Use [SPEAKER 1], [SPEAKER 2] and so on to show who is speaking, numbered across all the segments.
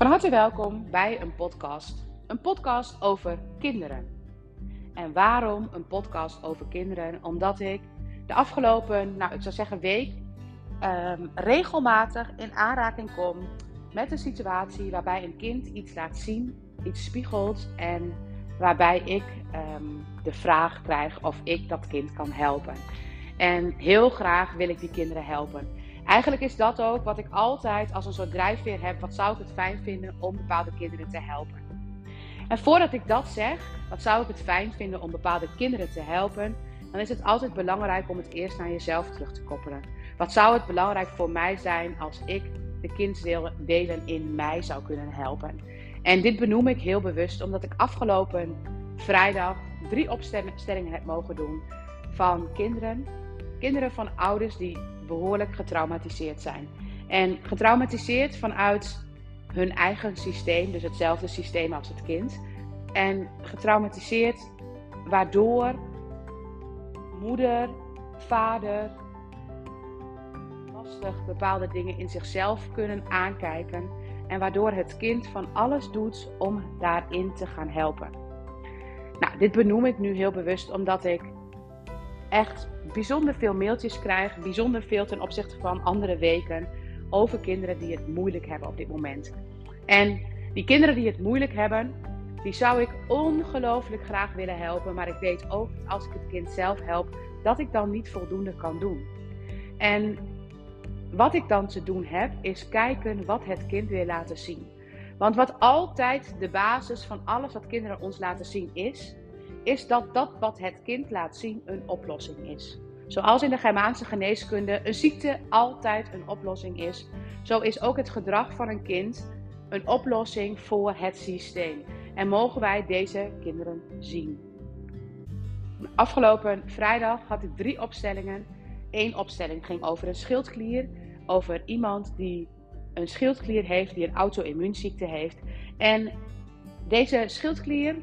[SPEAKER 1] Van harte welkom bij een podcast. Een podcast over kinderen. En waarom een podcast over kinderen? Omdat ik de afgelopen, nou ik zou zeggen week, ehm, regelmatig in aanraking kom met een situatie waarbij een kind iets laat zien, iets spiegelt en waarbij ik ehm, de vraag krijg of ik dat kind kan helpen. En heel graag wil ik die kinderen helpen. Eigenlijk is dat ook wat ik altijd als een soort drijfveer heb. Wat zou ik het fijn vinden om bepaalde kinderen te helpen? En voordat ik dat zeg, wat zou ik het fijn vinden om bepaalde kinderen te helpen, dan is het altijd belangrijk om het eerst naar jezelf terug te koppelen. Wat zou het belangrijk voor mij zijn als ik de kindsdelen in mij zou kunnen helpen? En dit benoem ik heel bewust omdat ik afgelopen vrijdag drie opstellingen heb mogen doen van kinderen. Kinderen van ouders die behoorlijk getraumatiseerd zijn. En getraumatiseerd vanuit hun eigen systeem, dus hetzelfde systeem als het kind. En getraumatiseerd waardoor moeder, vader lastig bepaalde dingen in zichzelf kunnen aankijken. En waardoor het kind van alles doet om daarin te gaan helpen. Nou, dit benoem ik nu heel bewust omdat ik echt bijzonder veel mailtjes krijg, bijzonder veel ten opzichte van andere weken, over kinderen die het moeilijk hebben op dit moment. En die kinderen die het moeilijk hebben, die zou ik ongelooflijk graag willen helpen, maar ik weet ook als ik het kind zelf help, dat ik dan niet voldoende kan doen. En wat ik dan te doen heb, is kijken wat het kind wil laten zien. Want wat altijd de basis van alles wat kinderen ons laten zien is, is dat dat wat het kind laat zien een oplossing is. Zoals in de Germaanse geneeskunde een ziekte altijd een oplossing is, zo is ook het gedrag van een kind een oplossing voor het systeem. En mogen wij deze kinderen zien. Afgelopen vrijdag had ik drie opstellingen. Eén opstelling ging over een schildklier, over iemand die een schildklier heeft, die een auto-immuunziekte heeft. En deze schildklier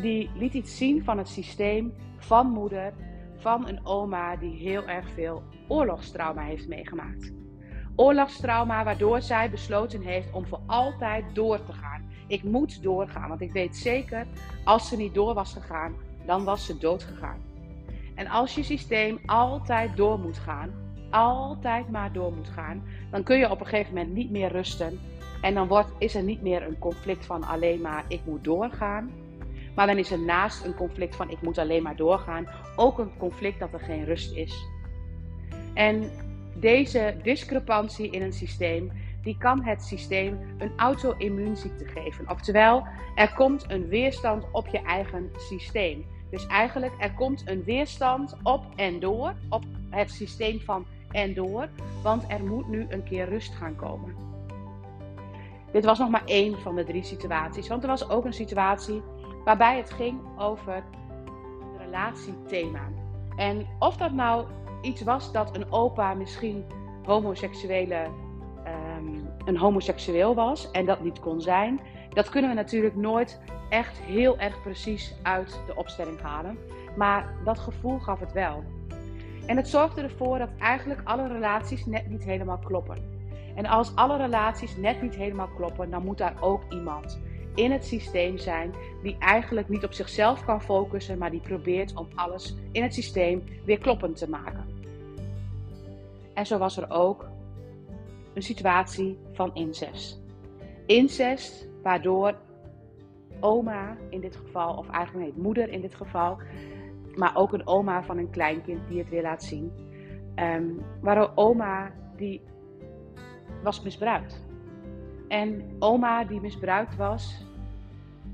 [SPEAKER 1] die liet iets zien van het systeem van moeder, van een oma die heel erg veel oorlogstrauma heeft meegemaakt. Oorlogstrauma waardoor zij besloten heeft om voor altijd door te gaan. Ik moet doorgaan, want ik weet zeker, als ze niet door was gegaan, dan was ze dood gegaan. En als je systeem altijd door moet gaan, altijd maar door moet gaan, dan kun je op een gegeven moment niet meer rusten. En dan wordt, is er niet meer een conflict van alleen maar ik moet doorgaan. Maar dan is er naast een conflict van ik moet alleen maar doorgaan, ook een conflict dat er geen rust is. En deze discrepantie in een systeem, die kan het systeem een auto-immuunziekte geven. Oftewel, er komt een weerstand op je eigen systeem. Dus eigenlijk, er komt een weerstand op en door, op het systeem van en door, want er moet nu een keer rust gaan komen. Dit was nog maar één van de drie situaties, want er was ook een situatie waarbij het ging over een relatiethema. En of dat nou iets was dat een opa misschien homoseksuele, um, een homoseksueel was en dat niet kon zijn, dat kunnen we natuurlijk nooit echt heel erg precies uit de opstelling halen. Maar dat gevoel gaf het wel. En het zorgde ervoor dat eigenlijk alle relaties net niet helemaal kloppen. En als alle relaties net niet helemaal kloppen, dan moet daar ook iemand in het systeem zijn die eigenlijk niet op zichzelf kan focussen, maar die probeert om alles in het systeem weer kloppend te maken. En zo was er ook een situatie van incest. Incest waardoor oma in dit geval, of eigenlijk nee, moeder in dit geval, maar ook een oma van een kleinkind die het weer laat zien. Um, waardoor oma die was misbruikt. En oma die misbruikt was,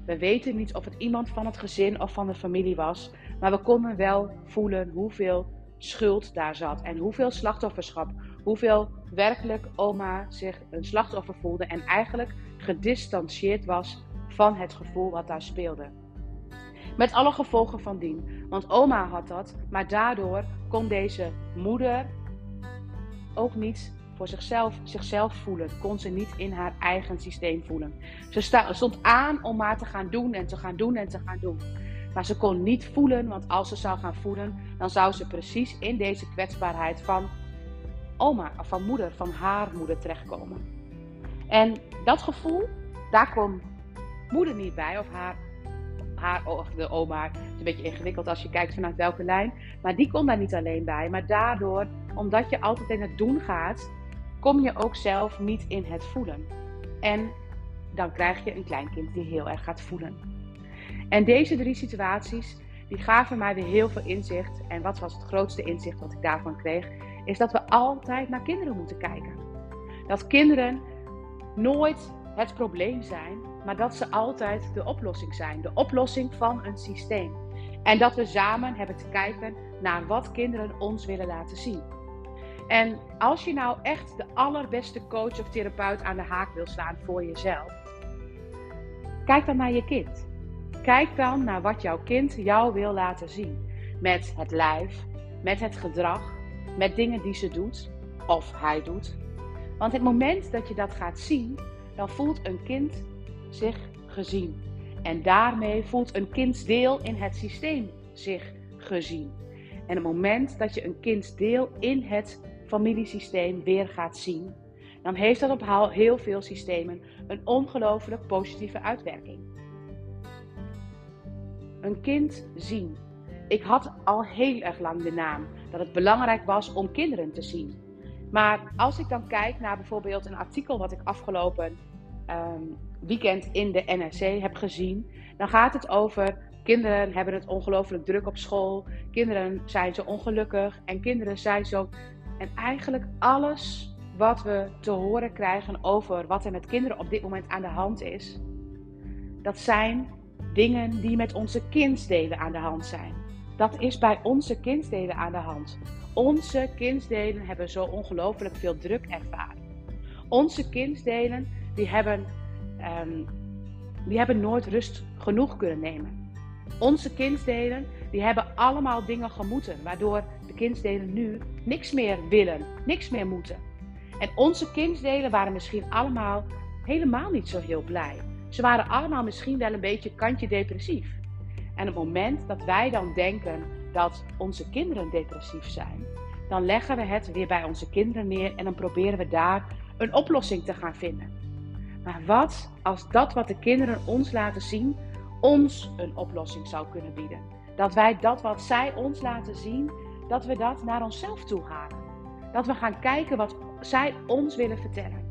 [SPEAKER 1] we weten niet of het iemand van het gezin of van de familie was, maar we konden wel voelen hoeveel schuld daar zat en hoeveel slachtofferschap, hoeveel werkelijk oma zich een slachtoffer voelde en eigenlijk gedistanceerd was van het gevoel wat daar speelde. Met alle gevolgen van dien. Want oma had dat, maar daardoor kon deze moeder ook niet voor zichzelf, zichzelf voelen. Kon ze niet in haar eigen systeem voelen. Ze stond aan om maar te gaan doen en te gaan doen en te gaan doen. Maar ze kon niet voelen, want als ze zou gaan voelen, dan zou ze precies in deze kwetsbaarheid van oma, van moeder, van haar moeder terechtkomen. En dat gevoel, daar kon moeder niet bij, of haar, haar of de oma. Het is een beetje ingewikkeld als je kijkt vanuit welke lijn. Maar die kon daar niet alleen bij. Maar daardoor, omdat je altijd in het doen gaat, kom je ook zelf niet in het voelen. En dan krijg je een kleinkind die heel erg gaat voelen. En deze drie situaties, die gaven mij weer heel veel inzicht. En wat was het grootste inzicht wat ik daarvan kreeg? Is dat we altijd naar kinderen moeten kijken. Dat kinderen nooit het probleem zijn, maar dat ze altijd de oplossing zijn. De oplossing van een systeem. En dat we samen hebben te kijken naar wat kinderen ons willen laten zien. En als je nou echt de allerbeste coach of therapeut aan de haak wil slaan voor jezelf, kijk dan naar je kind. Kijk dan naar wat jouw kind jou wil laten zien. Met het lijf, met het gedrag, met dingen die ze doet of hij doet. Want het moment dat je dat gaat zien, dan voelt een kind zich gezien. En daarmee voelt een kindsdeel in het systeem zich gezien. En het moment dat je een kindsdeel in het familiesysteem weer gaat zien, dan heeft dat op heel veel systemen een ongelooflijk positieve uitwerking. Een kind zien. Ik had al heel erg lang de naam dat het belangrijk was om kinderen te zien. Maar als ik dan kijk naar bijvoorbeeld een artikel wat ik afgelopen Ehm, weekend in de NRC heb gezien, dan gaat het over kinderen hebben het ongelooflijk druk op school, kinderen zijn zo ongelukkig en kinderen zijn zo. En eigenlijk alles wat we te horen krijgen over wat er met kinderen op dit moment aan de hand is, dat zijn dingen die met onze kindsdelen aan de hand zijn. Dat is bij onze kindsdelen aan de hand. Onze kindsdelen hebben zo ongelooflijk veel druk ervaren. Onze kindsdelen die hebben, um, die hebben nooit rust genoeg kunnen nemen. Onze kindsdelen, die hebben allemaal dingen gemoeten, waardoor de kindsdelen nu niks meer willen, niks meer moeten. En onze kindsdelen waren misschien allemaal helemaal niet zo heel blij. Ze waren allemaal misschien wel een beetje kantje depressief. En op het moment dat wij dan denken dat onze kinderen depressief zijn, dan leggen we het weer bij onze kinderen neer en dan proberen we daar een oplossing te gaan vinden. Maar wat als dat wat de kinderen ons laten zien, ons een oplossing zou kunnen bieden? Dat wij dat wat zij ons laten zien, dat we dat naar onszelf toe halen. Dat we gaan kijken wat zij ons willen vertellen.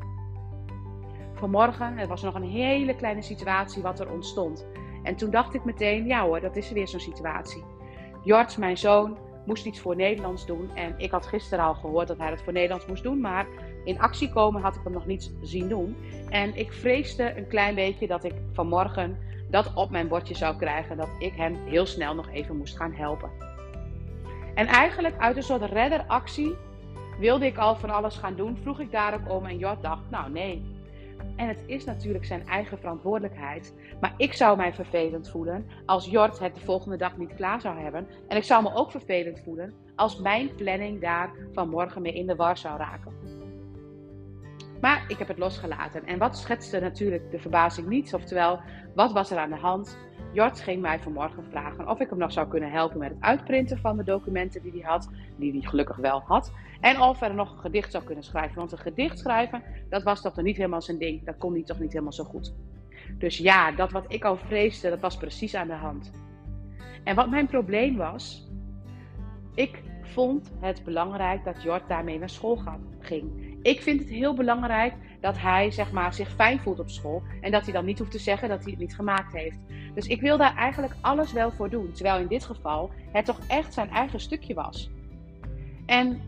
[SPEAKER 1] Vanmorgen, het was nog een hele kleine situatie wat er ontstond. En toen dacht ik meteen, ja hoor, dat is weer zo'n situatie. Jort, mijn zoon, moest iets voor Nederlands doen. En ik had gisteren al gehoord dat hij het voor Nederlands moest doen. Maar in actie komen had ik hem nog niet zien doen. En ik vreesde een klein beetje dat ik vanmorgen dat op mijn bordje zou krijgen. Dat ik hem heel snel nog even moest gaan helpen. En eigenlijk uit een soort redderactie wilde ik al van alles gaan doen. Vroeg ik daar ook om en Jort dacht, nou nee, en het is natuurlijk zijn eigen verantwoordelijkheid. Maar ik zou mij vervelend voelen als Jort het de volgende dag niet klaar zou hebben. En ik zou me ook vervelend voelen als mijn planning daar vanmorgen mee in de war zou raken. Maar ik heb het losgelaten. En wat schetste natuurlijk de verbazing niet? Oftewel, wat was er aan de hand? Jort ging mij vanmorgen vragen of ik hem nog zou kunnen helpen met het uitprinten van de documenten die hij had, die hij gelukkig wel had. En of er nog een gedicht zou kunnen schrijven. Want een gedicht schrijven, dat was toch niet helemaal zijn ding. Dat kon hij toch niet helemaal zo goed. Dus ja, dat wat ik al vreesde, dat was precies aan de hand. En wat mijn probleem was, ik vond het belangrijk dat Jort daarmee naar school ging. Ik vind het heel belangrijk dat hij zeg maar, zich fijn voelt op school. En dat hij dan niet hoeft te zeggen dat hij het niet gemaakt heeft. Dus ik wil daar eigenlijk alles wel voor doen. Terwijl in dit geval het toch echt zijn eigen stukje was. En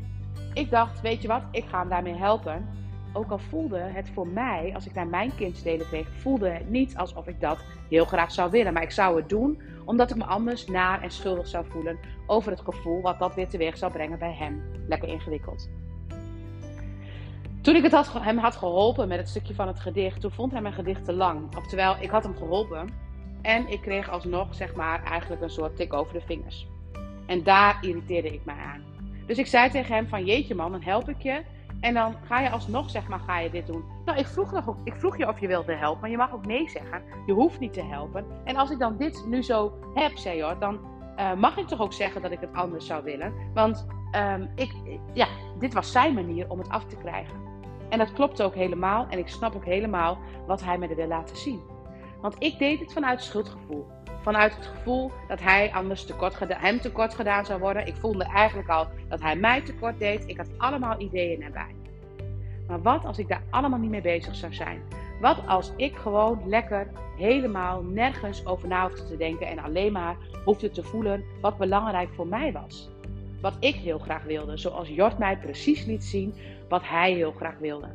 [SPEAKER 1] ik dacht, weet je wat, ik ga hem daarmee helpen. Ook al voelde het voor mij, als ik naar mijn kindsdelen kreeg, voelde het niet alsof ik dat heel graag zou willen. Maar ik zou het doen omdat ik me anders naar en schuldig zou voelen over het gevoel wat dat weer teweeg zou brengen bij hem. Lekker ingewikkeld. Toen ik het hem had geholpen met het stukje van het gedicht, toen vond hij mijn gedicht te lang. Oftewel, ik had hem geholpen en ik kreeg alsnog, zeg maar, eigenlijk een soort tik over de vingers. En daar irriteerde ik mij aan. Dus ik zei tegen hem van, jeetje man, dan help ik je. En dan ga je alsnog, zeg maar, ga je dit doen. Nou, ik vroeg, nog ik vroeg je of je wilde helpen, maar je mag ook nee zeggen. Je hoeft niet te helpen. En als ik dan dit nu zo heb, zei je, dan uh, mag ik toch ook zeggen dat ik het anders zou willen. Want um, ik, ja, dit was zijn manier om het af te krijgen. En dat klopt ook helemaal. En ik snap ook helemaal wat hij me wil laten zien. Want ik deed het vanuit schuldgevoel. Vanuit het gevoel dat hij anders tekort hem tekort gedaan zou worden. Ik voelde eigenlijk al dat hij mij tekort deed. Ik had allemaal ideeën erbij. Maar wat als ik daar allemaal niet mee bezig zou zijn? Wat als ik gewoon lekker helemaal nergens over na hoefde te denken en alleen maar hoefde te voelen wat belangrijk voor mij was? Wat ik heel graag wilde, zoals Jort mij precies liet zien wat hij heel graag wilde.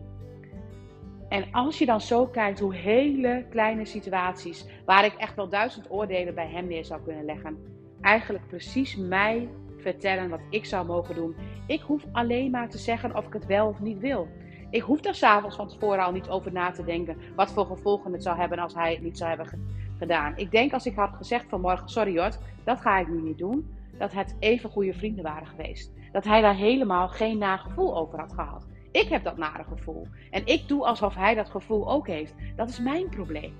[SPEAKER 1] En als je dan zo kijkt hoe hele kleine situaties, waar ik echt wel duizend oordelen bij hem neer zou kunnen leggen, eigenlijk precies mij vertellen wat ik zou mogen doen. Ik hoef alleen maar te zeggen of ik het wel of niet wil. Ik hoef daar s'avonds van tevoren al niet over na te denken wat voor gevolgen het zou hebben als hij het niet zou hebben gedaan. Ik denk als ik had gezegd vanmorgen, sorry Jort, dat ga ik nu niet doen, dat het even goede vrienden waren geweest. Dat hij daar helemaal geen nagevoel over had gehad. Ik heb dat nare gevoel. En ik doe alsof hij dat gevoel ook heeft. Dat is mijn probleem.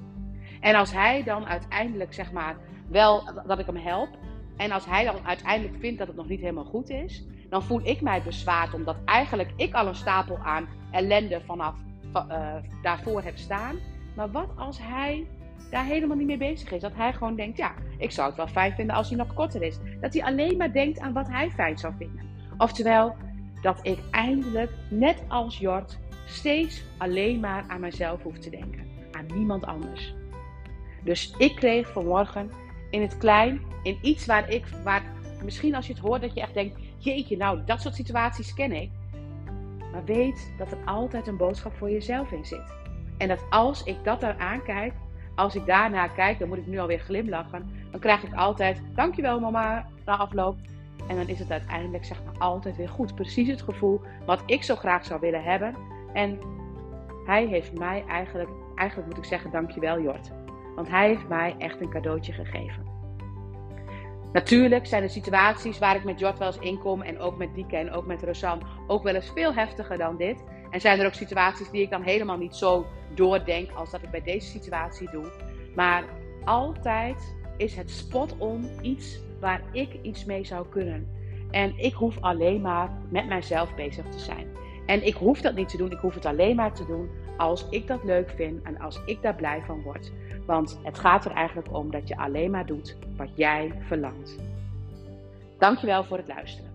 [SPEAKER 1] En als hij dan uiteindelijk, zeg maar, wel dat ik hem help. En als hij dan uiteindelijk vindt dat het nog niet helemaal goed is. Dan voel ik mij bezwaard omdat eigenlijk ik al een stapel aan ellende vanaf uh, daarvoor heb staan. Maar wat als hij daar helemaal niet mee bezig is? Dat hij gewoon denkt, ja, ik zou het wel fijn vinden als hij nog korter is. Dat hij alleen maar denkt aan wat hij fijn zou vinden. Oftewel, dat ik eindelijk, net als Jort, steeds alleen maar aan mezelf hoef te denken. Aan niemand anders. Dus ik kreeg vanmorgen in het klein, in iets waar ik, waar misschien als je het hoort, dat je echt denkt: jeetje, nou, dat soort situaties ken ik. Maar weet dat er altijd een boodschap voor jezelf in zit. En dat als ik dat daar aankijk, als ik daarna kijk, dan moet ik nu alweer glimlachen. Dan krijg ik altijd: dankjewel mama, na afloop. En dan is het uiteindelijk zeg maar altijd weer goed. Precies het gevoel wat ik zo graag zou willen hebben. En hij heeft mij eigenlijk, eigenlijk moet ik zeggen, dankjewel Jort. Want hij heeft mij echt een cadeautje gegeven. Natuurlijk zijn er situaties waar ik met Jort wel eens inkom en ook met Dieke en ook met Rosanne ook wel eens veel heftiger dan dit. En zijn er ook situaties die ik dan helemaal niet zo doordenk als dat ik bij deze situatie doe. Maar altijd is het spot on iets waar ik iets mee zou kunnen. En ik hoef alleen maar met mijzelf bezig te zijn. En ik hoef dat niet te doen, ik hoef het alleen maar te doen als ik dat leuk vind en als ik daar blij van word. Want het gaat er eigenlijk om dat je alleen maar doet wat jij verlangt. Dankjewel voor het luisteren.